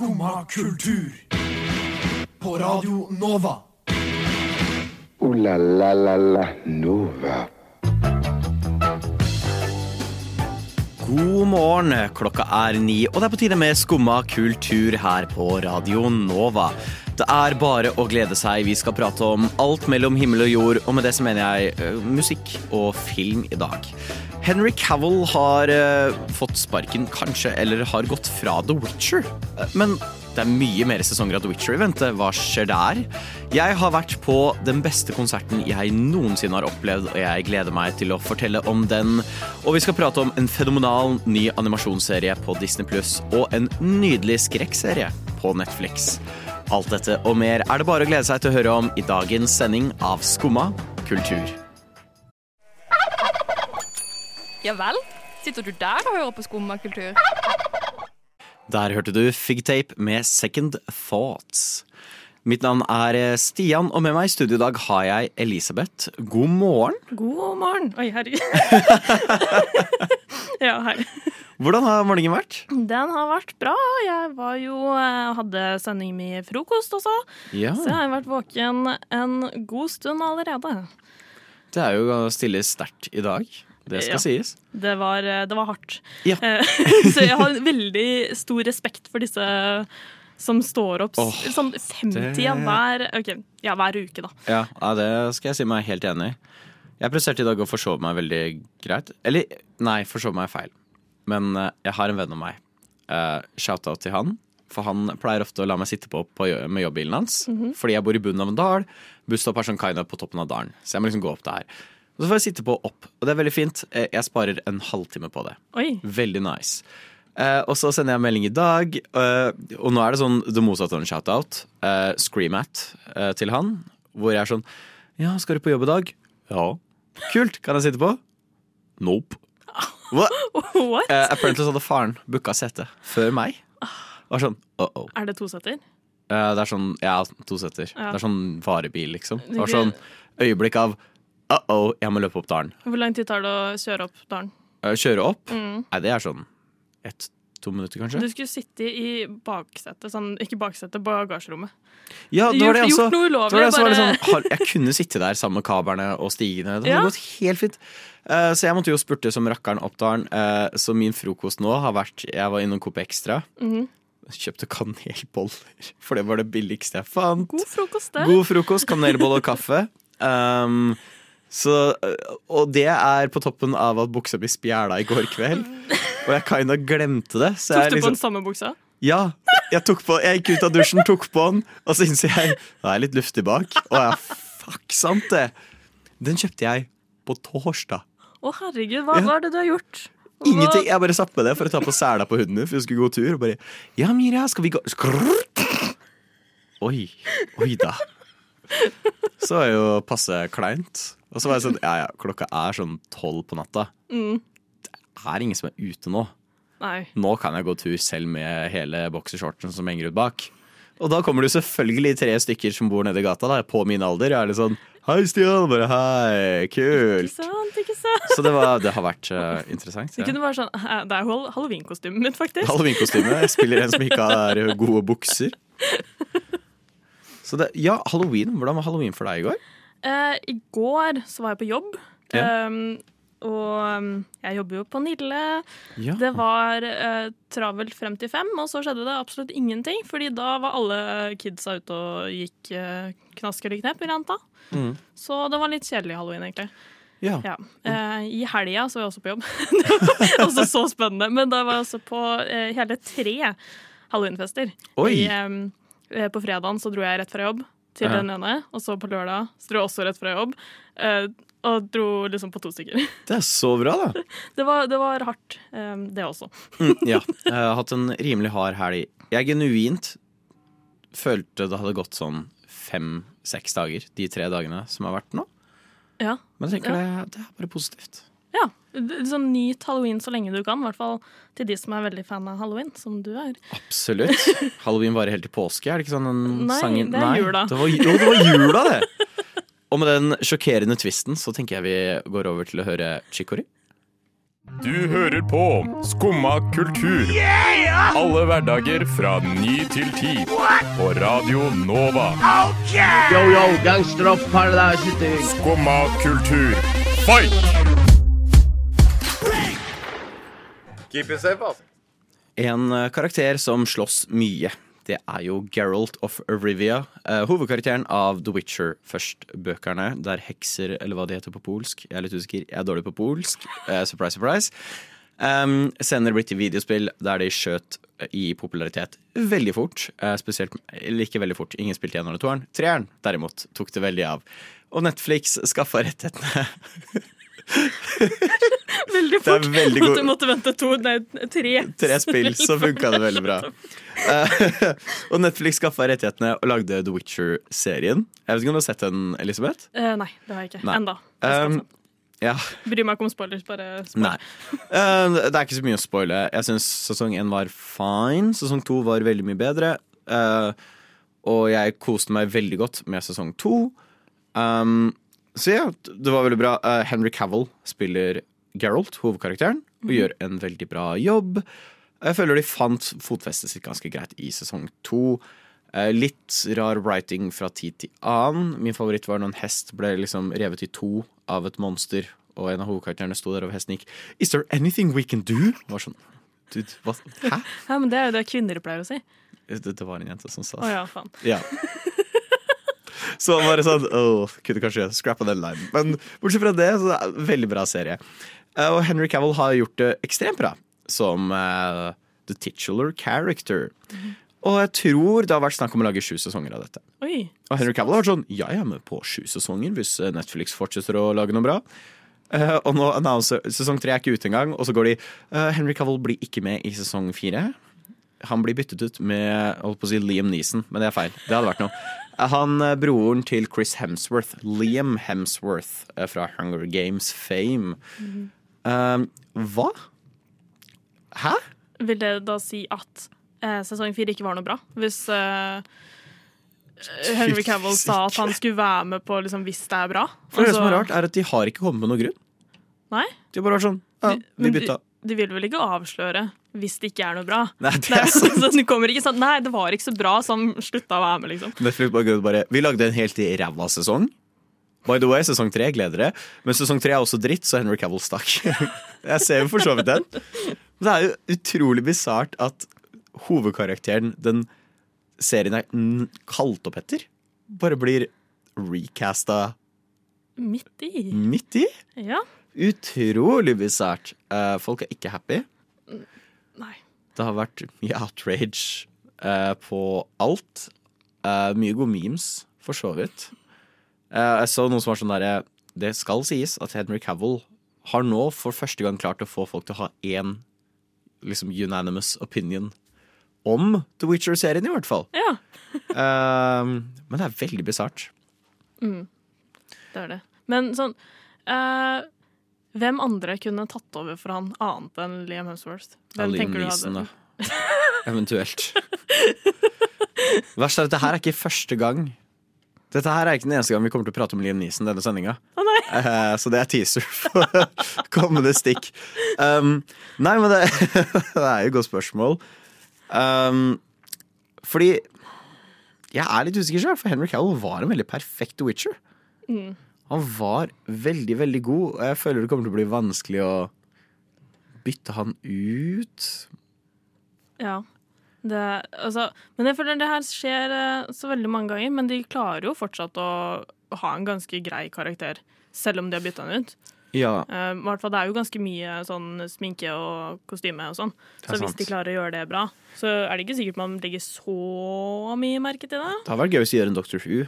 Skumma kultur. På Radio Nova. O-la-la-la-la Nova. God morgen, klokka er ni, og det er på tide med Skumma kultur her på Radio Nova. Det er bare å glede seg. Vi skal prate om alt mellom himmel og jord, og med det så mener jeg eh, musikk og film i dag. Henry Cavill har eh, fått sparken, kanskje, eller har gått fra The Witcher. Eh, Men det er mye mer sesonger av The Witcher i vente. Hva skjer der? Jeg har vært på den beste konserten jeg noensinne har opplevd, og jeg gleder meg til å fortelle om den. Og vi skal prate om en fenomenal ny animasjonsserie på Disney Pluss og en nydelig skrekkserie på Netflix. Alt dette og mer er det bare å glede seg til å høre om i dagens sending av Skumma kultur. Ja vel? Sitter du der og hører på skummakultur? Der hørte du Figtape med Second Thoughts. Mitt navn er Stian, og med meg i studio i dag har jeg Elisabeth. God morgen. God morgen. Oi, herregud. ja, hei. Hvordan har morgenen vært? Den har vært bra. Jeg var jo eh, hadde sending med frokost også, Ja, så jeg har vært våken en god stund allerede. Det er jo stille sterkt i dag. Det skal Ja. sies. Det var, eh, det var hardt. Ja. Så jeg har veldig stor respekt for disse som står opp oh, sånn 50 det- hver, okay, ja, hver uke, da. Ja, ja, det skal jeg si meg helt enig i. Jeg presterte i dag å forsove meg veldig greit. Eller, nei, forsove meg er feil. Men eh, jeg har en venn av meg. Uh, Shout-out til han. For han pleier ofte å la meg sitte på, på jo- med jobbbilen hans. Fordi jeg bor i bunnen av en dal. Busstopp er sånn kind of på toppen av dalen. Så jeg må liksom gå opp der. Og så får jeg sitte på opp. Og det er veldig fint. Eh, Jeg sparer en halvtime på det. Oi. Veldig nice. Eh, og så sender jeg melding i dag, eh, og nå er det sånn det motsatte av en shoutout. Uh, scream at eh, til han, hvor jeg er sånn Ja, skal du på jobb i dag? Ja. Kult. Kan jeg sitte på? Nope. What? What? Eh, apparently så hadde faren booka sete før meg. Var sånn uh -oh. Er det to setter? Eh, det er sånn Ja, to seter. Ja. Det er sånn varebil, liksom. Det var sånn øyeblikk av uh oh, jeg må løpe opp dalen. Hvor lang tid tar det å kjøre opp dalen? Eh, kjøre opp? Mm. Nei, det er sånn ett-to minutter, kanskje. Du skulle sitte i baksetet, sånn, ikke baksetet, bagasjerommet. Ja, det var det altså, gjort noe Det ulovlig, det som bare- sånn, jeg kunne sitte der sammen med kablene og stigene. Det hadde Ja. gått helt fint. Eh, så jeg måtte jo spurte som rakkeren opp dalen. Eh, så min frokost nå har vært Jeg var innom Coop Extra. Mhm. Kjøpte kanelboller, for det var det billigste jeg fant. God frokost, det. God frokost, kanelbolle og kaffe. Um, så, og det er på toppen av at buksa blir spjæla i går kveld. Og jeg kinda glemte det. Så Tok du på liksom, den samme buksa? ja, jeg, tok på, jeg gikk ut av dusjen, tok på den, og så innser jeg det er litt luftig bak. Og jeg, fuck, sant det. Den kjøpte jeg på torsdag. Å herregud, hva, Ja. hva er det du har gjort? Hva- Ingenting. Jeg bare satt med det for å ta på sela på hunden, for vi skulle gå tur. Og bare Ja, Mira, skal vi gå Skrrr. Oi. Oi da. Så er jo passe kleint. Og så var jeg sånn Ja ja, klokka er sånn tolv på natta. Mm. Det er ingen som er ute nå. Nei. Nå kan jeg gå tur selv med hele boksershortsen som henger ut bak. Og da kommer det jo selvfølgelig tre stykker som bor nede i gata, da, på min alder. Og er litt sånn Hei, Stian. Bare hei. Kult. Ikke sant, ikke sant? Så det, var, det har vært uh, interessant. Det Ja. kunne være sånn Det er hall- halloweenkostymet mitt, faktisk. Halloweenkostyme. Jeg spiller en som ikke har gode bukser. Så det, ja, halloween. Hvordan var halloween for deg i går? Eh, I går så var jeg på jobb. Ja. Um, og um, jeg jobber jo på Nille. Ja. Det var eh, travelt frem til fem, og så skjedde det absolutt ingenting. Fordi da var alle kidsa ute og gikk uh, knask eller knep, vil jeg anta. Mm. Så det var litt kjedelig halloween, egentlig. ja. Ja. Eh, I helga så var jeg også på jobb. det var også så spennende. Men da var jeg også på eh, hele tre halloweenfester. Em, eh, på fredagen så dro jeg rett fra jobb til Ja. den ene, og så på lørdag så dro jeg også rett fra jobb. eh, og dro liksom på to stykker. Det er så bra, da. Det var, det var hardt, eh, det også. Mm, ja. Jeg har hatt en rimelig hard helg. Jeg genuint følte det hadde gått sånn fem-seks dager, de tre dagene som har vært nå. Ja. Men jeg tenker det, det er bare positivt. Ja. Sånn Nyt halloween så lenge du kan, i hvert fall til de som er veldig fan av halloween, som du er. Absolutt. Halloween varer helt til påske, er det ikke sånn den Nei, sangen det er jula. Det var, jo, det var jula, det! Og med den sjokkerende twisten så tenker jeg vi går over til å høre Chicory. Du hører på Skumma kultur. Alle hverdager fra ny til ti. På Radio Nova. Yo, yo, gangsteropp, paradise. Skumma kultur, fight! Keep it altså. En eh, karakter som slåss mye. Det er jo Geralt of Rivia, eh, hovedkarakteren av The Witcher først-bøkene, der hekser, eller hva det heter på polsk Jeg er litt usikker, jeg er dårlig på polsk. Eh, surprise, surprise. Um, senere blitt til videospill der de skjøt i popularitet veldig fort. Spesielt, eller ikke veldig fort, ingen spilte gjennom toeren. Treeren derimot tok det veldig av. Og Netflix skaffa rettighetene Veldig Det fort. veldig Måtte, måtte vente to, nei, tre. tre spill, så funka det veldig bra. Eh, og Netflix skaffa rettighetene og lagde The Witcher-serien. Jeg vet ikke om du har sett den, Elisabeth? Uh, nei, det har jeg ikke. Enda. Jeg Um, ja, Bryr meg ikke om spoilers, bare spoil. nei. Eh, det er ikke så mye å spoile. Jeg syns sesong én var fine. Sesong to var veldig mye bedre. Uh, og jeg koste meg veldig godt med sesong to. Um, så ja, det var veldig bra. Uh, Henry Cavill spiller Geralt, hovedkarakteren, og gjør en veldig bra jobb. Jeg føler de fant fotfestet sitt ganske greit i sesong to. Eh, litt rar writing fra tid til annen. Min favoritt var når en hest ble liksom revet i to av et monster, og en av hovedkarakterene sto der, og hesten gikk Is there anything we can do? Det var sånn Dude, hva? Hæ? Ja, men det er jo det kvinner pleier å si. Det, det var en jente som sa Å ja, faen. Ja. Så han bare sånn Åh, kunne kanskje scrappa den linen. Men bortsett fra det, så er det en veldig bra serie. Eh, Og Henry Cavill har gjort det ekstremt bra som uh, the titular character. Og jeg tror det har vært snakk om å lage sju sesonger av dette. Oi. Og Henry Cavill har vært sånn Jeg er med på sju sesonger hvis eh, Netflix fortsetter å lage noe bra. Uh, og nå annonser Sesong tre er ikke ute engang, og så går de uh, Henry Cavill blir ikke med i sesong fire. Han blir byttet ut med holdt på å si Liam Neeson, men det er feil. Det hadde vært noe. Han eh, broren til Chris Hemsworth, Liam Hemsworth eh, fra Hunger Games fame. Eh, hva? Hæ? Vil det da si at eh, sesong fire ikke var noe bra? Hvis eh, Henry Cavill sa at han skulle være med på liksom, hvis det er bra? For det Altså- som er rart, er at de har ikke kommet med noen grunn. Nei? De har bare vært sånn Ja, vi bytta. De, de vil vel ikke avsløre hvis det ikke er noe bra? Nei, det Det er sant. sånn, du kommer ikke sånn Nei, det var ikke så bra, så han slutta å være med, liksom. Netflix bare, bare Vi lagde en helt ræva sesong. By the way, sesong tre, gleder dere. Men sesong tre er også dritt, så Henry Cavill stakk. Jeg ser jo for så vidt den. Men Det er jo utrolig bisart at hovedkarakteren den serien er kalt opp etter, bare blir recasta Midt i. midt i. Ja. Utrolig bisart. Eh, folk er ikke happy. Det har vært mye outrage eh, på alt. Eh, mye gode memes, for så vidt. Eh, jeg så noen som var sånn derre Det skal sies at Henry Cavill har nå for første gang klart å få folk til å ha én liksom unanimous opinion om The Witcher-serien, i hvert fall. Ja, Eh, men det er veldig bisart. det er det. Men sånn eh, Hvem andre kunne tatt over for han annet enn Liam Hemsworth? Hvem Liam Neeson, da. Eventuelt. Verst er at dette her er ikke første gang. Dette her er ikke den eneste gang vi kommer til å prate om Liam Neeson denne sendinga. Oh! Eh, så det er teaser for kommende stikk. Um, nei, men det, det er jo et godt spørsmål. Um, fordi jeg er litt usikker selv, for Henry Cowell var en veldig perfekt Witcher. Han var veldig, veldig god, og jeg føler det kommer til å bli vanskelig å bytte han ut. Ja. Det, altså, men jeg føler det her skjer eh, så veldig mange ganger, men de klarer jo fortsatt å ha en ganske grei karakter, selv om de har bytta han ut. Ja, Uh, i hvert fall, det er jo ganske mye sånn sminke og kostyme og sånn. Så hvis de klarer å gjøre det bra, så er det ikke sikkert man legger så mye merke til det. det har vært gøy hvis de gjør en Dr. Who.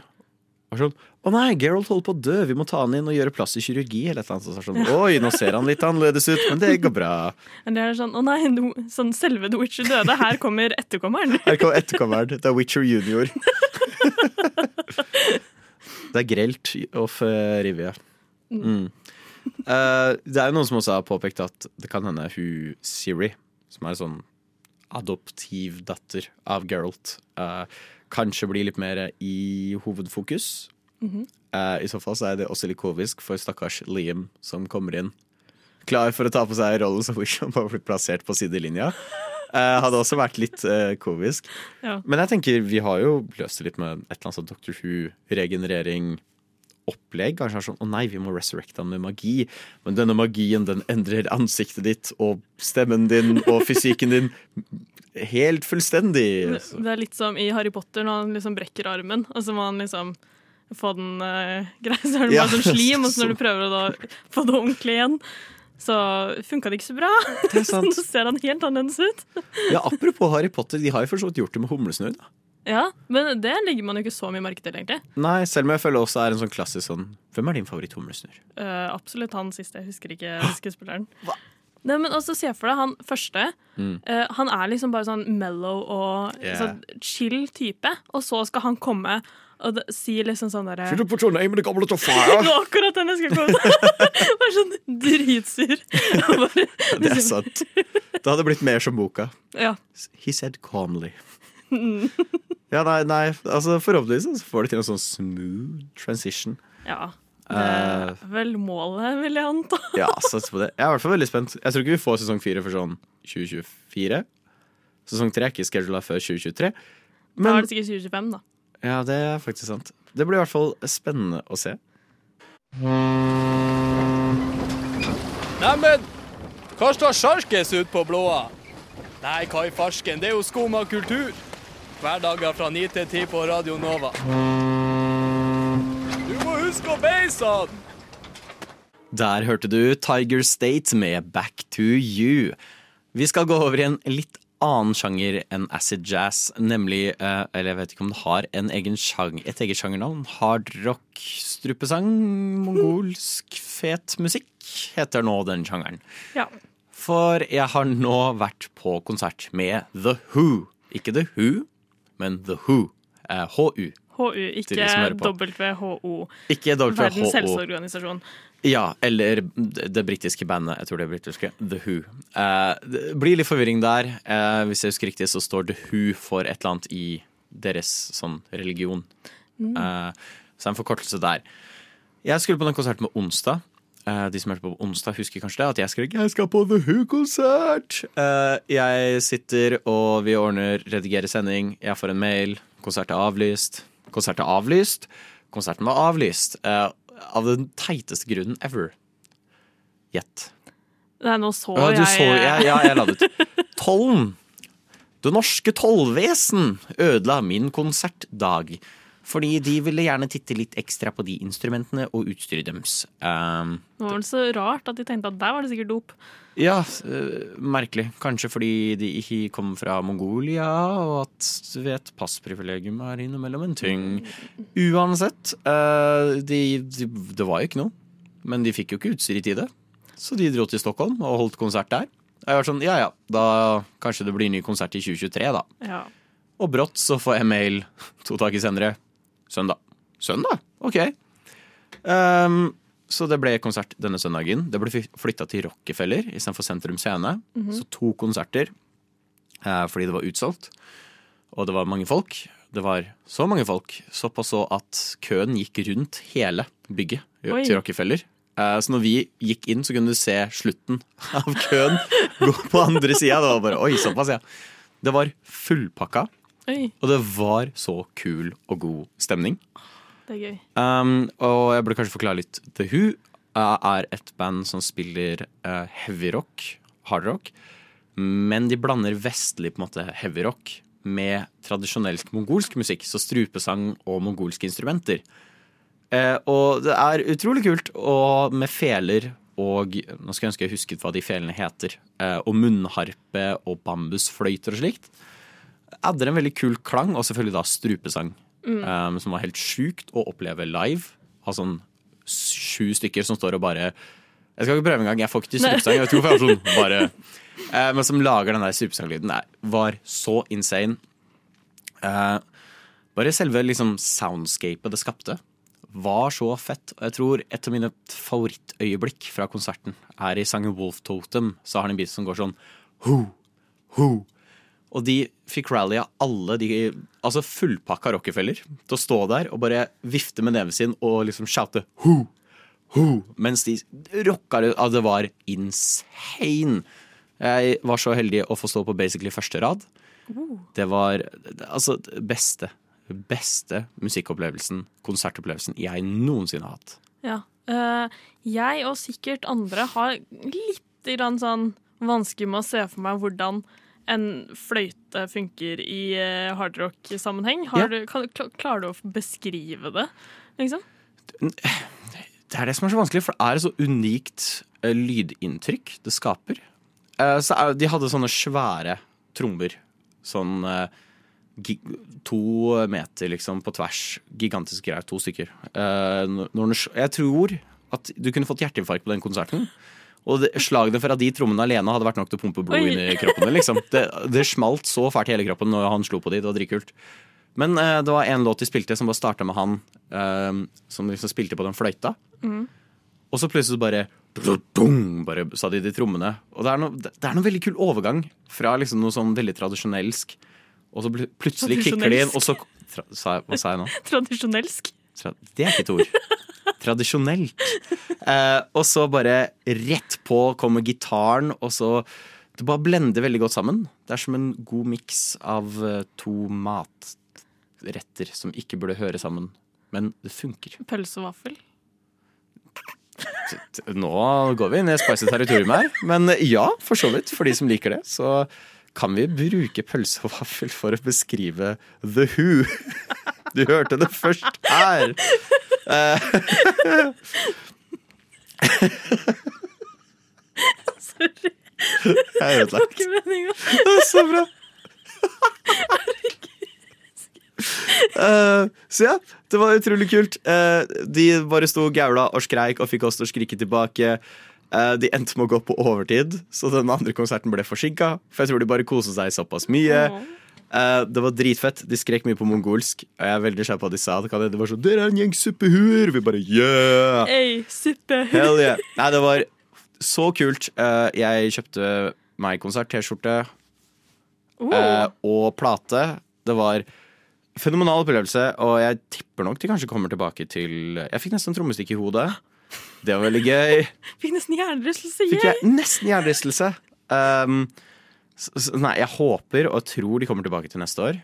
Og sånn, Å nei, Geralt holder på å dø, vi må ta han inn og gjøre plass i kirurgi. Eller et eller er sånn, Oi, nå ser han litt annerledes ut, men det går bra. Men det er sånn, å nei, no, sånn selve The Witcher døde, her kommer etterkommeren. Her kommer etterkommeren. Det er Witcher Junior. det er grelt of uh, Rivia. Mm. Uh, det er jo noen som også har påpekt at det kan hende hun Siri, som er en sånn adoptivdatter av Geralt, eh, kanskje bli litt mer i hovedfokus. Eh, I så fall så er det også litt komisk for stakkars Liam som kommer inn klar for å ta på seg rollen som Wisham og bli plassert på sidelinja. Uh, hadde også vært litt uh, komisk. Ja. Men jeg tenker vi har jo løst det litt med et eller annet sånn Dr. Who-regenerering. Opplegg. Kanskje er sånn, å nei, vi må resurrecte han med magi. Men denne magien den endrer ansiktet ditt og stemmen din og fysikken din helt fullstendig. Det er litt som i Harry Potter når han liksom brekker armen, og så må han liksom få den uh, greia, så er det Ja, bare sånn slim, og så når du prøver å få det ordentlig igjen, så funka det ikke så bra. Det sant. Så ser han helt annerledes ut. Ja, Apropos Harry Potter, de har jo for gjort det med humlesnurr. Ja, men det legger man jo ikke så mye merke til, egentlig. Nei, selv om jeg føler også er en sånn klassisk sånn Hvem er din favoritt-humlesnurr? Uh, absolutt han siste. Jeg husker ikke skuespilleren. Nei, men også Se for deg han første. Eh, han er liksom bare sånn mellow og Yeah. sånn chill type. Og så skal han komme og det, si liksom sånn derre Fyll put your name in the goblet of Det var akkurat den jeg skulle komme til! Bare sånn dritsur. Bare, Det er sant. Det hadde blitt mer som boka. ja. He said calmly. Ja, nei, nei, altså Forhåpentligvis så får det til en sånn smooth transition. ja. Det er vel målet, vil jeg anta. Ja, sats på det. Jeg er i hvert fall veldig spent. Jeg tror ikke vi får sesong fire for sånn 2024. Sesong tre er ikke schedula før 2023. Da er det sikkert 2025, da. ja, det er faktisk sant. Det blir i hvert fall spennende å se. Neimen, hva står sjarkes ut på blåa? Nei, hva i farsken, det er jo skum av kultur. Hverdager fra 9 til 10 på Radio Nova. Huske å beise han! Der hørte du Tiger State med Back to You. Vi skal gå over i en litt annen sjanger enn acid jazz, nemlig eh, Eller jeg vet ikke om det har en egen sjang, et eget sjangernavn. Hardrock, strupesang, mongolsk fet musikk heter nå den sjangeren. Ja. For jeg har nå vært på konsert med The Who. Ikke The Who, men The Who. Eh, HU. HU, ikke WHO. ikke. WHO. Verdens helseorganisasjon. Ja, eller det britiske bandet. Jeg tror det er britiske. The Who. Eh, det blir litt forvirring der. Eh, hvis jeg husker riktig, så står The Who for et eller annet i deres sånn religion. Eh, så en forkortelse der. Jeg skulle på den konserten med onsdag. Eh, de som hørte på onsdag, husker kanskje det. At jeg skrek 'Jeg skal på The Who-konsert'. Eh, jeg sitter og vi ordner redigerer sending. Jeg får en mail. Konsert er avlyst. Konsert er avlyst. Konserten var avlyst. eh, av den teiteste grunnen ever. Gjett. Nei, nå så Ja, jeg så, ja, ja, jeg la det ut. Tollen. Det norske tollvesen ødela min konsertdag. Fordi de ville gjerne titte litt ekstra på de instrumentene og utstyret deres. Um, Det var vel så rart at de tenkte at der var det sikkert dop. ja, uh, merkelig. Kanskje fordi de ikke kom fra Mongolia, og at du vet, passprivilegium er innimellom en ting. Uansett, uh, de, de, det var jo ikke noe. Men de fikk jo ikke utstyr i tide. Så de dro til Stockholm og holdt konsert der. Jeg var sånn, ja ja, da kanskje det blir ny konsert i 2023, da. Ja. Og brått så får jeg mail to dager senere. Søndag. Søndag? Ok. Um, så det ble konsert denne søndagen. Det ble flytta til Rockefeller istedenfor Sentrum Scene. Så to konserter eh, fordi det var utsolgt. Og det var mange folk. Det var så mange folk, såpass så at køen gikk rundt hele bygget Oi. til Rockefeller. Eh, Så når vi gikk inn, så kunne du se slutten av køen gå på andre sida. Det var bare oi, såpass, ja. Det var fullpakka. Oi, Og det var så kul og god stemning. det er gøy. Um, og jeg burde kanskje forklare litt. The Who uh, er et band som spiller uh, Hard rock Men de blander vestlig på en måte heavy rock med tradisjonelt mongolsk musikk. Så strupesang og mongolske instrumenter. Uh, og det er utrolig kult, og med feler og Nå skal jeg ønske jeg husket hva de felene heter. Uh, og munnharpe og bambusfløyter og slikt. Hadde en veldig kul klang, og selvfølgelig da strupesang. Um, som var helt sjukt å oppleve live. Ha sånn sju stykker som står og bare Jeg skal ikke prøve engang, jeg får ikke til strupesang. Jeg vet ikke hvorfor jeg sånn bare uh, Men som lager den der strupesanglyden. Var så insane. Uh, bare selve liksom soundscapet det skapte, var så fett. Og jeg tror et av mine favorittøyeblikk fra konserten er i sangen Wolf Totem. Så har han en bit som går sånn ho, ho. Og de fikk rallya alle de Altså fullpakka Rockefeller til å stå der og bare vifte med neven sin og liksom shoute ho, ho', mens de rocka det. Det var insane. Jeg var så heldig å få stå på basically første rad. Det var altså beste, beste musikkopplevelsen, konsertopplevelsen jeg noensinne har hatt. Ja. Eh, jeg og sikkert andre har litt grann sånn vanskelig med å se for meg hvordan en fløyte funker i uh, hardrock-sammenheng. Ja. Klarer du å beskrive det, liksom? Det er det som er så vanskelig, for det er et så unikt eh, lydinntrykk det skaper. Eh, så er, de hadde sånne svære trommer. Sånn eh, to meter liksom på tvers. Gigantiske greier. To stykker. Eh, jeg tror at du kunne fått hjerteinfarkt på den konserten. Og slagene fra de trommene alene hadde vært nok til å pumpe blod inn i kroppen. Liksom. Det, det smalt så fælt i hele kroppen når han slo på de. Det var dritkult. Men uh, det var en låt de spilte som bare starta med han uh, som liksom spilte på den fløyta. Og så plutselig bare bare sa de de trommene. Og det er, noe, det er noe veldig kul overgang fra liksom noe sånn veldig tradisjonelsk, og så plutselig kicker de inn, og så tra, sa jeg, Hva sa jeg nå? Tradisjonelsk. Det er ikke et ord. Tradisjonelt. Eh, og så bare rett på kommer gitaren, og så Det bare blender veldig godt sammen. Det er som en god miks av eh, to matretter som ikke burde høre sammen. Men det funker. Pølse og vaffel. Nå går vi inn i spicy territorium her, men ja, for så vidt. For de som liker det, så kan vi bruke pølse og vaffel for å beskrive The Who. Du hørte det først her. Sorry, Jeg er ødelagt. ikke meninga. Det er så bra. Uh, så ja, det var utrolig kult. Uh, de bare sto og gaula og skreik og fikk oss til å skrike tilbake. Uh, de endte med å gå på overtid, så den andre konserten ble forsinka. For jeg tror de bare koste seg såpass mye. Eh, det var dritfett. De skrek mye på mongolsk. Og jeg er veldig kjær på hva de sa. Det, det var sånn 'Dere er en gjeng suppehuer!' Vi bare yeah! Hey, suppe. Hell yeah. Nei, det var så kult. Uh, jeg kjøpte meg konsert-T-skjorte Oh. eh, og plate. Det var fenomenal opplevelse, og jeg tipper nok de kanskje kommer tilbake til Jeg fikk nesten trommestikk i hodet. Det var veldig gøy. Fikk nesten hjernerystelse. Fikk jeg nesten hjernerystelse. Um, så, nei, jeg håper og tror de kommer tilbake til neste år.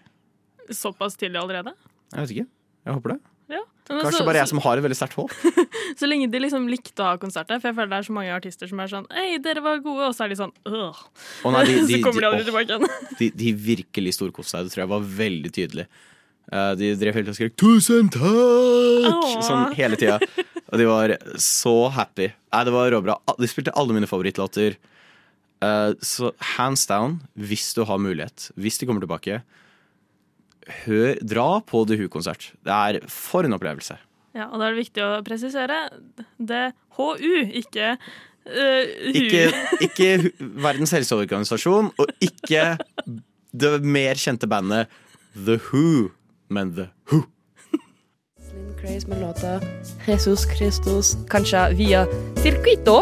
Såpass tidlig allerede? Jeg vet ikke. Jeg håper det. Ja. Kanskje så, bare jeg som har et veldig sterkt håp. så lenge de liksom likte å ha konserter, for jeg føler det er så mange artister som er sånn Hei, dere var gode, og så er de sånn Åh. Nei, de, de, så kommer de aldri tilbake igjen. de, de virkelig storkoste seg. Det tror jeg var veldig tydelig. Eh, de drev tiden og skrek 'tusen takk!' oh. sånn hele tida. Og de var så happy. Nei, det var råbra. De spilte alle mine favorittlåter. Eh, så hands down, hvis du har mulighet, hvis de kommer tilbake, hør, dra på The Who-konsert. Det er for en opplevelse. Ja, og da er det viktig å presisere det er HU, ikke uh, HU. Ikke, ikke Verdens helseorganisasjon, og ikke det mer kjente bandet The Who, men The Who. Slim Craze med låta Jesus Christus, kanskje via Circuito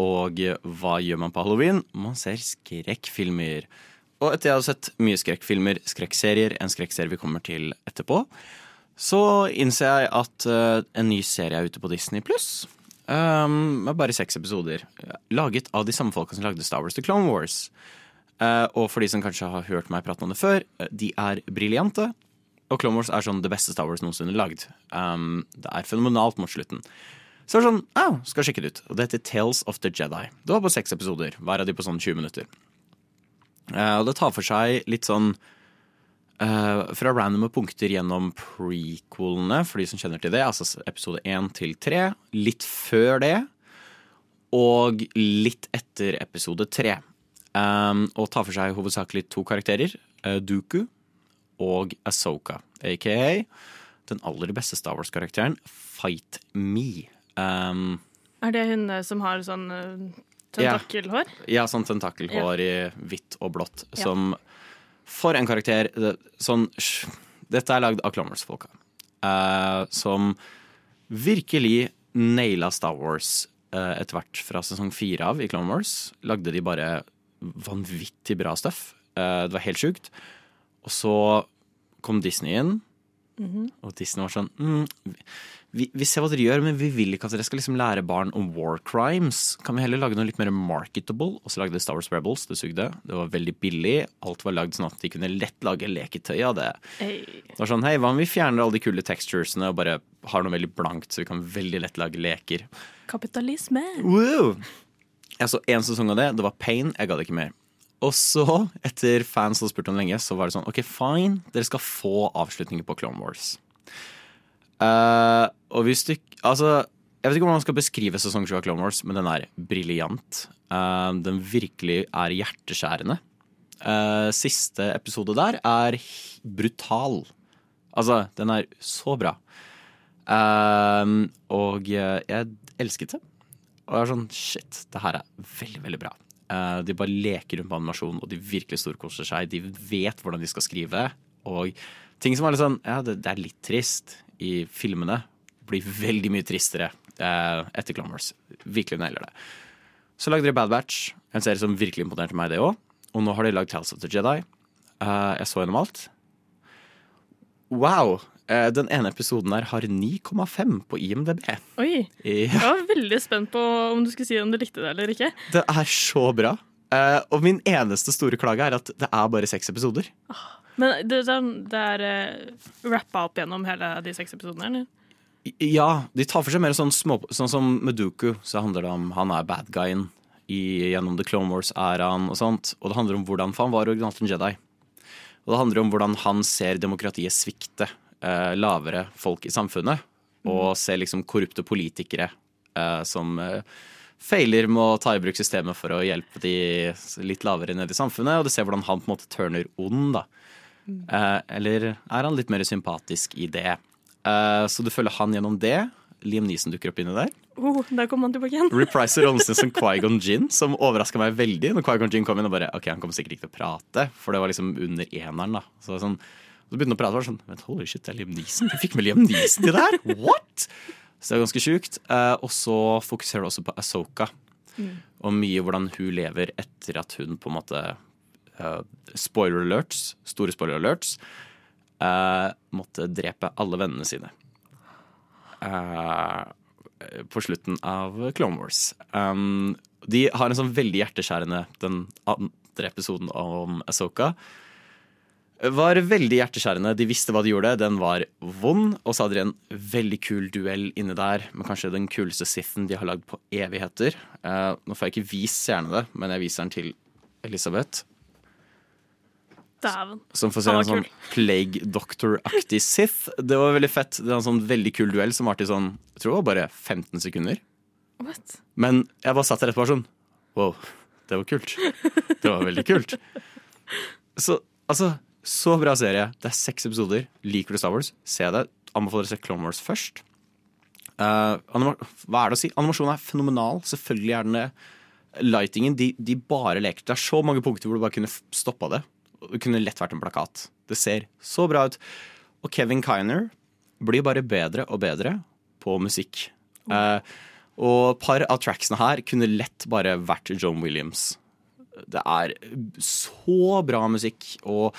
og hva gjør man på halloween? Man ser skrekkfilmer. Og etter jeg hadde sett mye skrekkfilmer, skrekkserier, en skrekkserie vi kommer til etterpå, så innser jeg at øh, en ny serie er ute på Disney pluss. Um, med bare seks episoder. Laget av de samme folka som lagde Star Wars The Clone Wars. Uh, og for de som kanskje har hørt meg prate om det før, eh, de er briljante. Og Clone Wars er sånn det beste Star Wars noensinne lagd. Um, det er fenomenalt mot slutten. Så det var sånn, au, skal sjekke det ut. Og det heter Tales of the Jedi. Det var på seks episoder, hver av de på sånn 20 minutter. Uh, og det tar for seg litt sånn uh, fra randome punkter gjennom prequelene, for de som kjenner til det, altså episode 1 til 3, litt før det, og litt etter episode 3. Um, og tar for seg hovedsakelig to karakterer, Uh, Dooku og Asoka, aka den aller beste Star Wars-karakteren, Fight Me. Um, Er det hun eh, som har sånn eh, tentakelhår? Ja, sånn tentakelhår i hvitt og blått. Ja. Som For en karakter. Sånn Dette er lagd av Clomers-folka. Uh, som virkelig naila Star Wars uh, etter hvert fra sesong fire av i Clone Wars. Lagde de bare vanvittig bra stuff. Uh, det var helt sjukt. Og så kom Disney inn, Mhm. og Disney var sånn mm, vi, vi ser hva dere gjør, men vi vil ikke at dere skal liksom lære barn om war crimes. Kan vi heller lage noe litt mer marketable? Og så lagde de Star Wars Rebels. Det sugde. Det var veldig billig. Alt var lagd sånn at de kunne lett lage leketøy av det. Hey. Det var sånn, hei, Hva om vi fjerner alle de kule texturesene og bare har noe veldig blankt, så vi kan veldig lett lage leker? Kapitalisme. Woo! Jeg så én sesong av det. Det var pain. Jeg ga det ikke mer. Og så, etter fans hadde spurt om lenge, så var det sånn OK, fine, dere skal få avslutninger på Clone Wars. Uh, og hvis du Altså, jeg vet ikke hvordan man skal beskrive sesong 7 av Clone Wars, men den er briljant. Uh, den virkelig er hjerteskjærende. Uh, siste episode der er brutal. Altså, den er så bra. Og jeg elsket det. Og jeg er sånn, shit, det her er veldig, veldig bra. Eh, de bare leker rundt på animasjon, og de virkelig storkoser seg. De vet hvordan de skal skrive. Og ting som er litt sånn, ja, det, det er litt trist i filmene, blir veldig mye tristere eh, etter Clomers. Virkelig nailer det. Så lagde de Bad Batch, en serie som virkelig imponerte meg, det òg. Og nå har de lagd Tales of the Jedi. Eh, jeg så gjennom alt. Wow! Eh, den ene episoden der har 9,5 på IMDb. Oi. Jeg var veldig spent på om du skulle si om du likte det eller ikke. det er så bra. Eh, og min eneste store klage er at det er bare seks episoder. Men det, det er, uh, rappa opp gjennom hele de seks episodene? eller? Ja, de tar for seg mer sånn små Sånn som Meduku, så handler det om han er bad guyen i, gjennom The Clone Wars-æraen og sånt. Og det handler om hvordan han var originalt en Jedi. Og det handler om hvordan han ser demokratiet svikte eh, lavere folk i samfunnet. Og ser liksom korrupte politikere eh, som eh, feiler med å ta i bruk systemet for å hjelpe de litt lavere ned i samfunnet. Og du ser hvordan han på en måte turner ond, da. Eh, eller er han litt mer sympatisk i det? Eh, så du følger han gjennom det. Liam Neeson dukker opp inni der. Oh, der kom han tilbake igjen. Repriser rollen sin som Quaigon Gin, som overraska meg veldig. Når Quaigon Gin kom inn og bare Ok, han kommer sikkert ikke til å prate, for det var liksom under eneren, da. Så, sånn, så begynte han å prate, og var sånn Men holy shit, det er Liam Neeson? Jeg fikk med Liam Neeson til det her? What?! Så det er ganske sjukt. Eh, og så fokuserer det også på Asoka, og mye hvordan hun lever etter at hun på en måte uh, Spoiler alerts, store spoiler alerts, Uh, måtte drepe alle vennene sine. Uh, på slutten av Clone Wars. Um, de har en sånn veldig hjerteskjærende Den andre episoden om Asoka var veldig hjerteskjærende. De visste hva de gjorde. Den var vond. Og så hadde de en veldig kul duell inne der med kanskje den kuleste Sithen de har lagd på evigheter. Uh, nå får jeg ikke vist seerne det, men jeg viser den til Elisabeth. Daven. Som får se en sånn Plague Doctor-aktig Sith. Det var veldig fett. Det var en sånn veldig kul duell som varte i sånn Jeg tror det var bare 15 sekunder. What? Men jeg bare satt der etterpå sånn Wow, det var kult. Det var veldig kult. Så altså, så bra serie. Det er seks episoder. Liker du Star Wars, se det. Anbefaler å se Clone Wars først. Uh, hva er det å si? Animasjonen er fenomenal. Selvfølgelig er den det. Lightingen, de, de bare leker. Det er så mange punkter hvor du bare kunne stoppa det. Det kunne lett vært en plakat. Det ser så bra ut. Og Kevin Kiner blir bare bedre og bedre på musikk. Eh, og et par av tracksene her kunne lett bare vært John Williams. Det er så bra musikk. Og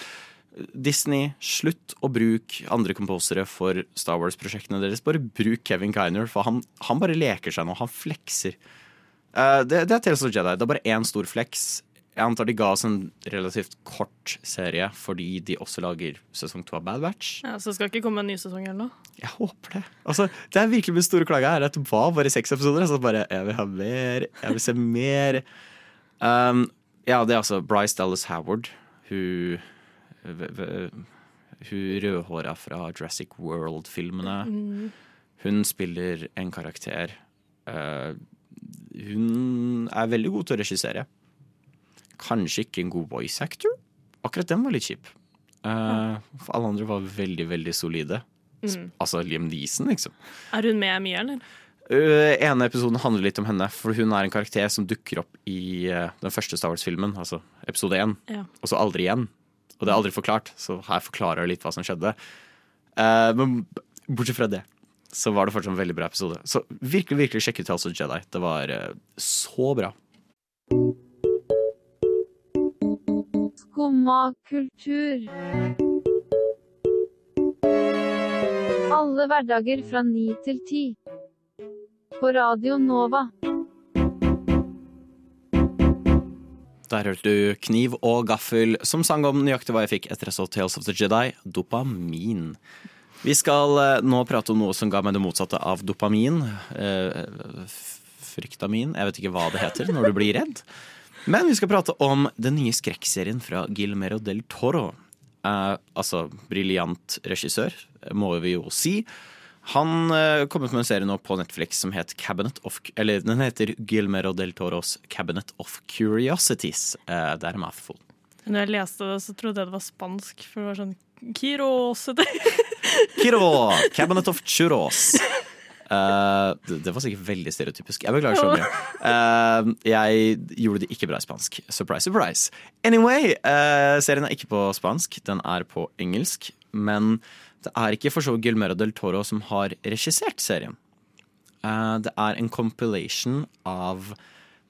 Disney, slutt å bruke andre komposere for Star Wars-prosjektene deres. Bare bruk Kevin Kiner, for han, han bare leker seg nå. Han flekser. Uh, det, det er Tales of Jedi. Det er bare én stor fleks. Jeg antar de ga oss en relativt kort serie fordi de også lager sesong to av Bad Batch. Ja, Så skal ikke komme en ny sesong eller noe? Jeg håper det. Altså, det er virkelig min store klage her. At det var bare seks episoder. Så bare, jeg vil ha mer. Jeg vil se mer. Um, ja, det er altså Bryce Dallas Howard. Hun Hun rødhåra fra Jurassic World-filmene. Mm. Hun spiller en karakter. Uh, hun er veldig god til å regissere. Kanskje ikke en god voice actor. Akkurat den var litt kjip. Uh, for alle andre var veldig, veldig solide. Mm. Altså Liam Neeson, liksom. Er hun med mye, eller? Øh, ene episoden handler litt om henne, for hun er en karakter som dukker opp i den første Star Wars-filmen, altså episode én, Ja. og så aldri igjen. Og det er aldri forklart, så her forklarer jeg litt hva som skjedde. Uh, men bortsett fra det, så var det fortsatt en veldig bra episode. Så virkelig, virkelig sjekk ut House of Jedi. Det var uh, så bra. Skumma kultur. Alle hverdager fra ni til ti. På Radio Nova. Der hørte du Kniv og Gaffel som sang om nøyaktig hva jeg fikk etter jeg Tales of the Jedi, dopamin. Vi skal eh, nå prate om noe som ga meg det motsatte av dopamin. Eh, fryktamin. Jeg vet ikke hva det heter når du blir redd. Men vi skal prate om den nye skrekkserien fra Gilmero del Toro. Eh, altså briljant regissør, må vi jo si. Han uh, kom ut med en serie nå på Netflix som het Cabinet of Eller den heter Gilmero del Toros Cabinet of Curiosities. Uh, det er en mouthful. Når jeg leste det, så trodde jeg det var spansk, for det var sånn Kirosete. Kiro, Cabinet of Churros. Uh, det, det var sikkert veldig stereotypisk. Jeg beklager så mye. Uh, jeg gjorde det ikke bra i spansk. Surprise, surprise. Anyway, serien er ikke på spansk, den er på engelsk. Men det er ikke for så vidt Guillermo del Toro som har regissert serien. Eh, det er en compilation av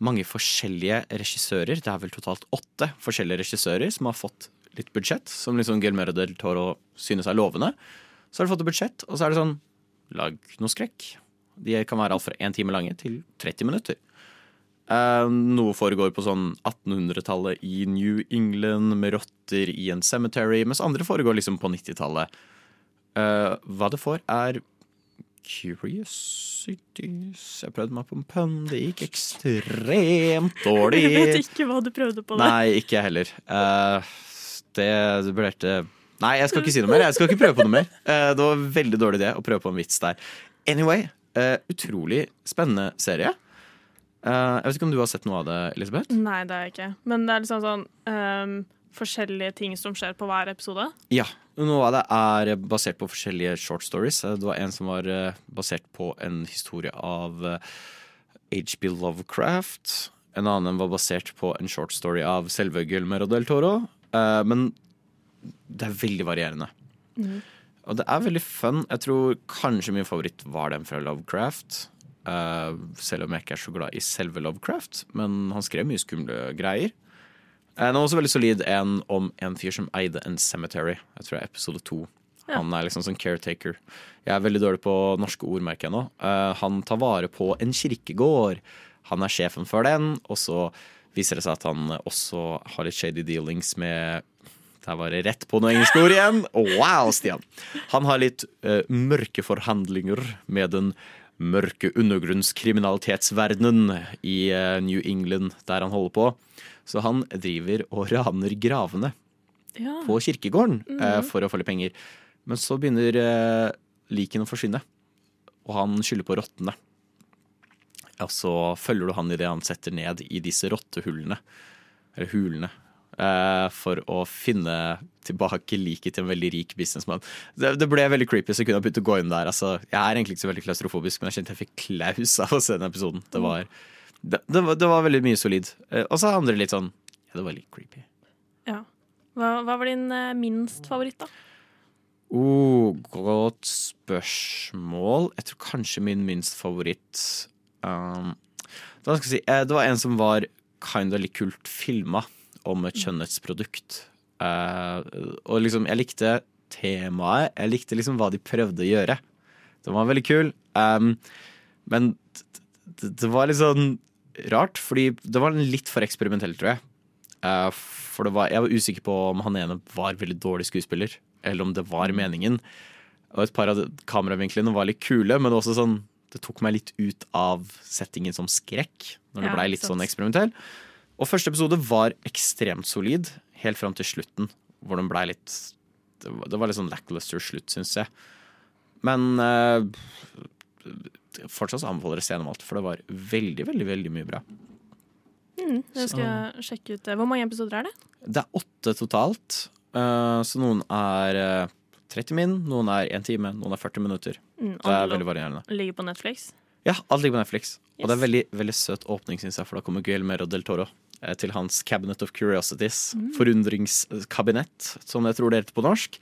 mange forskjellige regissører. Det er vel totalt åtte forskjellige regissører som har fått litt budsjett, som liksom Guillermo del Toro synes er lovende. Så har de fått et budsjett, og så er det sånn Lag noe skrekk. De kan være alt fra én time lange til 30 minutter. Uh, noe foregår på sånn 1800-tallet i New England med rotter i en cemetery, mens andre foregår liksom på 90-tallet. Eh, hva det får, er Curiosities Jeg prøvde meg på en pønn, det gikk ekstremt dårlig. Jeg vet ikke hva du prøvde på der. Nei, ikke jeg heller. Uh, det vurderte Nei, jeg skal ikke si noe mer. Jeg skal ikke prøve på noe mer. Uh, det var veldig dårlig idé å prøve på en vits der. Anyway, utrolig spennende serie. Jeg vet ikke om du har sett noe av det, Elisabeth? Nei, det har jeg ikke. Men det er liksom sånn um, forskjellige ting som skjer på hver episode. Ja. Noe av det er basert på forskjellige short stories. Eh, Det var en som var eh, basert på en historie av HB Lovecraft. En annen var basert på en short story av selve Guillermo del Toro. Eh, Men det er veldig varierende. Og det er veldig fun. Jeg tror kanskje min favoritt var den fra Lovecraft. Eh, selv om jeg ikke er så glad i selve Lovecraft. Men han skrev mye skumle greier. Eh, Den er også veldig solid en om en fyr som eide en cemetery. Jeg tror det er episode to. Ja. Han er liksom sånn caretaker. Jeg er veldig dårlig på norske ord, merker jeg nå. Uh, han tar vare på en kirkegård. Han er sjefen for den, og så viser det seg at han også har litt shady dealings med Der var det rett på noe engelsk ord igjen. Wow, Stian! Han har litt uh, mørke forhandlinger med den mørke undergrunnskriminalitetsverdenen i uh, New England, der han holder på. Så han driver og raner gravene Ja. på kirkegården eh, Mhm. for å få litt penger. Men så begynner eh, likene å forsvinne, og han skylder på rottene. Og så følger du han i det han setter ned i disse rottehullene, eller hulene, eh, for å finne tilbake liket til en veldig rik businessmann. Det, det ble veldig creepy, så jeg kunne begynt å gå inn der. Altså, jeg er egentlig ikke så veldig klaustrofobisk, men jeg kjente jeg fikk klaus av å se den episoden. Det var, det, det var, det var veldig mye solid. Eh, og så andre litt sånn Ja, det var litt creepy. Ja. Hva, hva var din eh, minst favoritt, da? Oh, godt spørsmål. Jeg tror kanskje min minst favoritt um, Hva skal jeg si? Eh, Det var en som var kinda litt kult filma om et skjønnhetsprodukt. Uh, og liksom, jeg likte temaet. Jeg likte liksom hva de prøvde å gjøre. Den var veldig kul. Um, men det, det var litt sånn rart, fordi det var litt for eksperimentelt, tror jeg. Eh, for det var, jeg var usikker på om han ene var veldig dårlig skuespiller, eller om det var meningen. Og et par av kameravinklene var litt kule, men også sånn det tok meg litt ut av settingen som skrekk, når det blei litt sånn eksperimentell. Og første episode var ekstremt solid, helt fram til slutten, hvor den blei litt Det var, litt sånn lackluster slutt, syns jeg. Men eh, fortsatt anbefaler å se gjennom alt, for det var veldig, veldig, veldig mye bra. Mm, jeg Så- sjekke ut det. Hvor mange episoder er det? Det er åtte totalt, Uh, så noen er eh, 30 min, noen er 1 time, noen er 40 minutter. Mm, Det er veldig varierende. Ligger på Netflix? Ja, alt ligger på Netflix. Og det er veldig, veldig søt åpning, syns jeg, for da kommer Guillermo del Toro eh, til hans Cabinet of Curiosities. Mm. Forundringskabinett, som jeg tror det heter på norsk.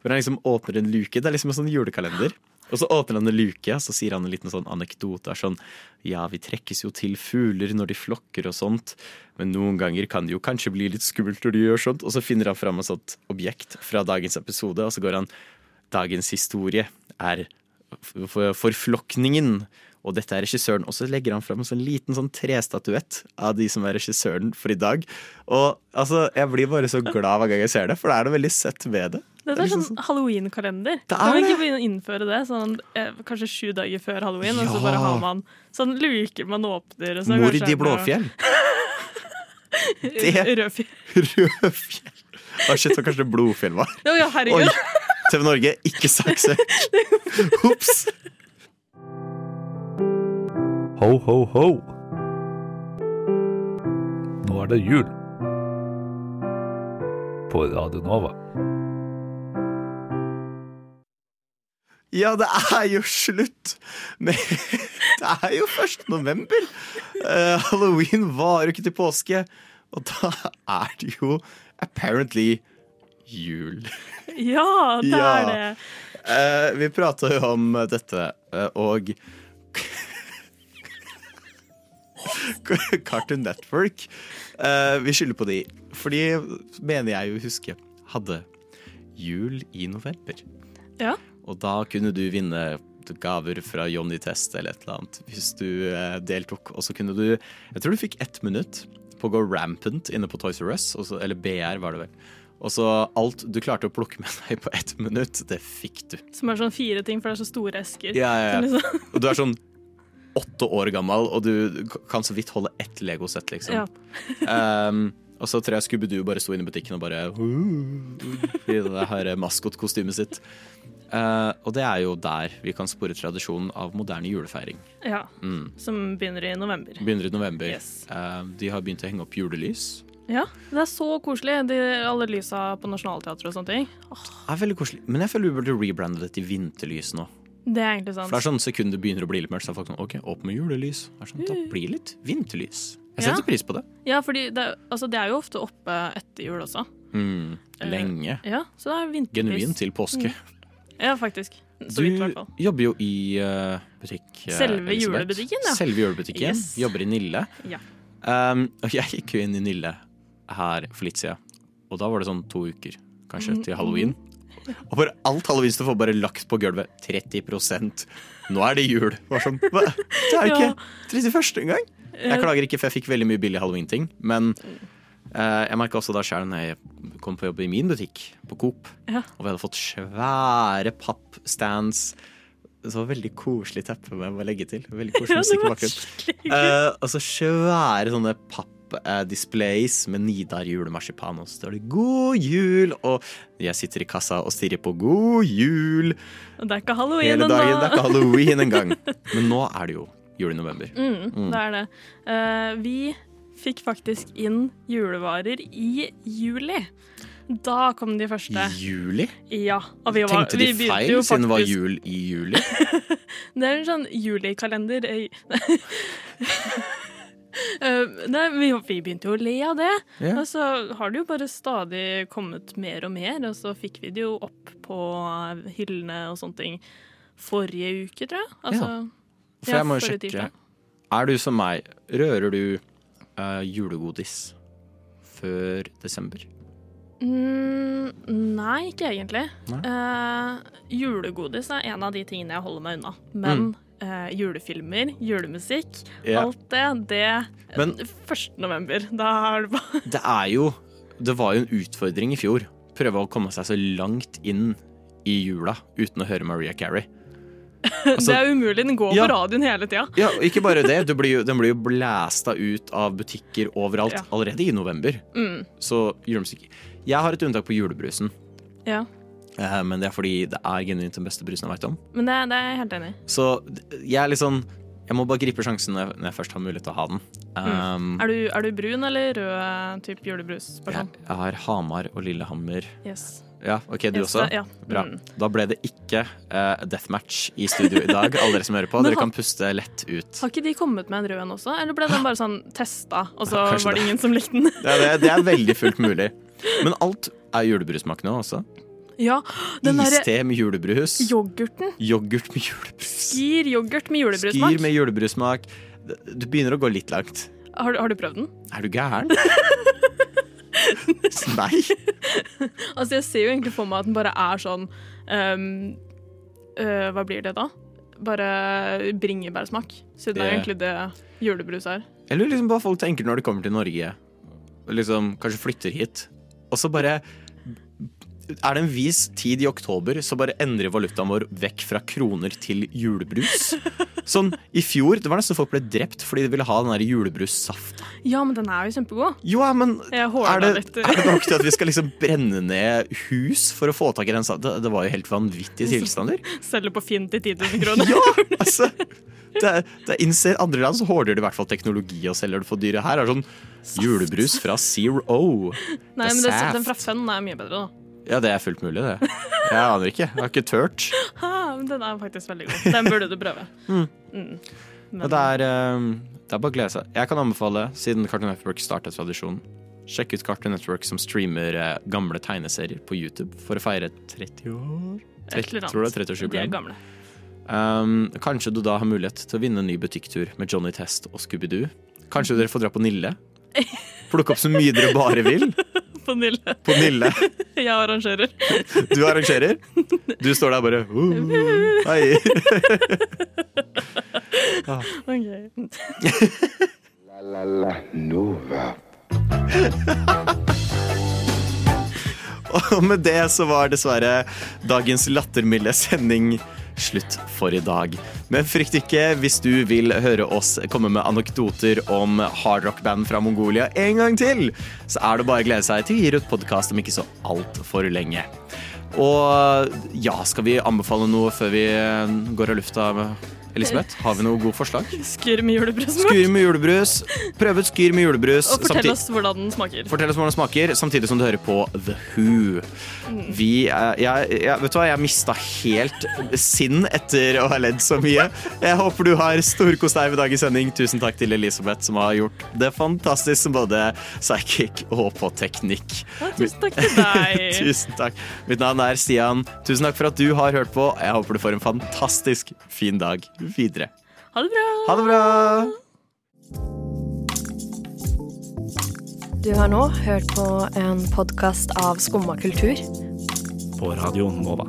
Hvor han liksom åpner en luke. Det er liksom en sånn julekalender. Og så åpner han en luke, og så sier han en liten sånn anekdote. Sånn, ja, vi trekkes jo til fugler når de flokker og sånt, men noen ganger kan det jo kanskje bli litt skummelt når de gjør sånt. Og så finner han fram et sånt objekt fra dagens episode, og så går han Dagens historie er forflokningen. Og dette er regissøren. Og så legger han fram en sånn liten sånn trestatuett av de som er regissøren for i dag. Og altså, jeg blir bare så glad hver gang jeg ser det, for det er noe veldig søtt ved det. Dette er sånn halloween-kalender. Kan vi ikke begynne å innføre det? Sånn, eh, kanskje sju dager før halloween, og så bare har man sånn luker man åpner. Og så Mord i Blåfjell. Det- Rødfjell. Rødfjell. Å, shit, så kanskje det Blodfjell var. Oh, ja, herregud. Oi. TV Norge, ikke saksøk. Ops. Ho, ho, ho. Nå er det jul. På Radio Nova. Ja, det er jo slutt med Det er jo 1. november. Uh, Halloween varer ikke til påske. Og da er det jo apparently jul. Ja, det Ja. er det. Uh, vi prata jo om dette, eh, og Cartoon Network. Uh, vi skylder på de, fordi mener jeg jo huske hadde jul i november. Ja. Og da kunne du vinne gaver fra Johnny Test eller et eller annet hvis du uh, deltok. Og så kunne du Jeg tror du fikk ett minutt på å gå rampant inne på Toys R Us, så- eller BR var det vel. Og så alt du klarte å plukke med deg på ett minutt, det fikk du. Som er sånn fire ting, for det er så store esker. Ja, ja, ja. liksom- Og du er sånn åtte år gammel, og du kan så vidt holde ett legosett, liksom. Ja. Um, og så tror jeg Scooby-Doo bare sto inne i butikken og bare I det her maskotkostymet sitt. Uh, og det er jo der vi kan spore tradisjonen av moderne julefeiring. Ja. Mm. Som begynner i november. Begynner i november. Yes. Uh, de har begynt å henge opp julelys. Ja, det er så koselig. De, alle lysa på Nationaltheatret og sånne ting. Det er veldig koselig. Men jeg føler vi burde rebrande det til vinterlys nå. Det er egentlig sant. For det er sånn sekund det begynner å bli litt mørkt, så er folk sånn OK, opp med julelys. Det er sånn, da blir det litt vinterlys. Jeg Ja. setter pris på det. Ja, for det, altså, det er jo ofte oppe etter jul også. Mm, lenge. lenge. Ja, så det er vinterlys. Genuint til påske. Ja, faktisk. Så Du vidt, jobber jo i uh, butikk. eh, Selve Elisabeth. julebutikken, ja. Selve julebutikken. Yes. Jobber i Nille. Ja. Um, og jeg gikk jo inn i Nille her for litt siden, og da var det sånn to uker, kanskje, Mm, til halloween. Og bare alt halloweenstoff får bare lagt på gulvet. 30% Nå er det jul. Var sånn, hva? Det er jo ikke 31. engang. Jeg klager ikke, for jeg fikk veldig mye billig halloween-ting. Men eh, jeg merka også da sjøl når jeg kom på jobb i min butikk, på Coop, Ja. og vi hadde fått svære pappstands. Var veldig koselig teppe med å legge til. Veldig koselig musikk i bakgrunnen. Uh, Eh, og så svære sånne displays med Nidar julemarsipan, og så står det 'God jul', og jeg sitter i kassa og stirrer på 'God jul' Og det er ikke halloween ennå. Det er ikke halloween engang. Men nå er det jo jul i november. Mm, Mm. Det er det. Uh, vi fikk faktisk inn julevarer i juli. Da kom de første. I juli? Ja. Og vi var, Tenkte de vi feil siden det var jul i juli? Det er en sånn julikalender. eh, Nei, vi, vi begynte jo å le av det. Yeah. Og så har det jo bare stadig kommet mer og mer, og så fikk vi det jo opp på hyllene og sånne ting forrige uke, tror jeg. Altså, For jeg må jo sjekke. tirsdag. Er du som meg, rører du uh, julegodis før desember? Mm, nei, ikke egentlig. Nei? Uh, julegodis er en av de tingene jeg holder meg unna. Men eh, julefilmer, julemusikk. Ja. alt det, det Men- 1. november. Da er det bare Det er jo Det var jo en utfordring i fjor. Prøve å komme seg så langt inn i jula uten å høre Maria Carey. Altså- Det er umulig. Den går Ja. på radioen hele tida. Ja, ikke bare det. Du blir jo, den blir jo blæsta ut av butikker overalt Ja. allerede i november. Mm. Så julemusikk Jeg har et unntak på julebrusen, Ja. Eh, men det er fordi det er genuint den beste brusen jeg veit om. Men det, det er jeg helt enig i. Så jeg er litt sånn Jeg må bare gripe sjansen når jeg, når jeg først har mulighet til å ha den. Um, Mm. Er, du, er du brun eller rød type julebrusperson? jeg, jeg har Hamar og Lillehammer. Yes. Ja, ok, du Yes, også? ja. Bra. Mm. Da ble det ikke eh, deathmatch i studio i dag, alle dere som hører på. Dere kan puste lett ut. Har ikke de kommet med en rød en også? Eller ble den bare sånn testa, og så kanskje var det det. ingen som likte den? Det er, det, det er veldig fullt mulig. Men alt er julebrusmak nå også. Ja, den Iste med julebrus. yoghurten. Yoghurt med julebrus. Skir yoghurt med julebrussmak. Skir med julebrusmak. Du begynner å gå litt langt. Har, du- har du prøvd den? Er du gæren? Nei. Altså, jeg ser jo egentlig for meg at den bare er sånn um, uh, Hva blir det da? Bare bringebærsmak. Siden det er egentlig det julebrus er. Jeg lurer liksom på hva folk tenker når de kommer til Norge. Liksom kanskje flytter hit. Og så bare Er det en vis tid i oktober, så bare endrer valutaen vår vekk fra kroner til julebrus. Sånn, I fjor det var nesten folk ble drept fordi de ville ha den der julebrussafta. Ja, men den er jo kjempegod. Jo, ja, men er det, er det nok til at vi skal liksom brenne ned hus for å få tak i den safta? Det, var jo helt vanvittige tilstander. Selger på Finn til 10 000 kroner. Ja, altså det, er- det er innser andre land så hårder de i hvert fall teknologi og selger det for dyre. Her er det sånn julebrus fra Zero. Nei, Det er men det, den fra Fun er mye bedre, da. Ja, det er fullt mulig, det. Jeg aner ikke. Jeg har ikke turt. Ha, den er faktisk veldig god. Den burde du prøve. Mm. Mm. Men det er, eh, det er bare å glede seg. Jeg kan anbefale, siden Cartoon Network startet tradisjonen, sjekk ut Cartoon Network som streamer eh, gamle tegneserier på YouTube for å feire 30 år. Et eller annet. Tror det er De er 30-årsjubileum. gamle. Um, kanskje du da har mulighet til å vinne en ny butikktur med Johnny Test og Scooby-Doo. Kanskje dere får dra på Nille. Plukke opp så mye dere bare vil. På Nille. På Nille. Jeg arrangerer. Du arrangerer. Du står der bare uh, Hei. Ah. Ok. La la la Nova. Og med det så var dessverre dagens lattermilde sending slutt for i dag. Men frykt ikke hvis du vil høre oss komme med anekdoter om hardrock-band fra Mongolia en gang til, så er det bare å glede seg til vi gir ut podkast om ikke så altfor lenge. Og ja, skal vi anbefale noe før vi går av lufta? Elisabeth, har vi noe gode forslag? Skyr med julebrus. Skyr med julebrus. Prøv ut skyr med julebrus. Og fortell oss hvordan den smaker. Fortell oss hvordan den smaker, samtidig som du hører på The Who. Vi, eh, jeg, jeg, vet du hva, jeg mista helt sinn etter å ha ledd så mye. Jeg håper du har storkost deg ved dagens sending. Tusen takk til Elisabeth, som har gjort det fantastisk som både psychic og på teknikk. Ja, tusen takk til deg. Tusen takk. Mitt navn er Stian. Tusen takk for at du har hørt på. Jeg håper du får en fantastisk fin dag videre. Ha det bra. Ha det bra! Du har nå hørt på en podkast av Skumma kultur. På Radio Nova.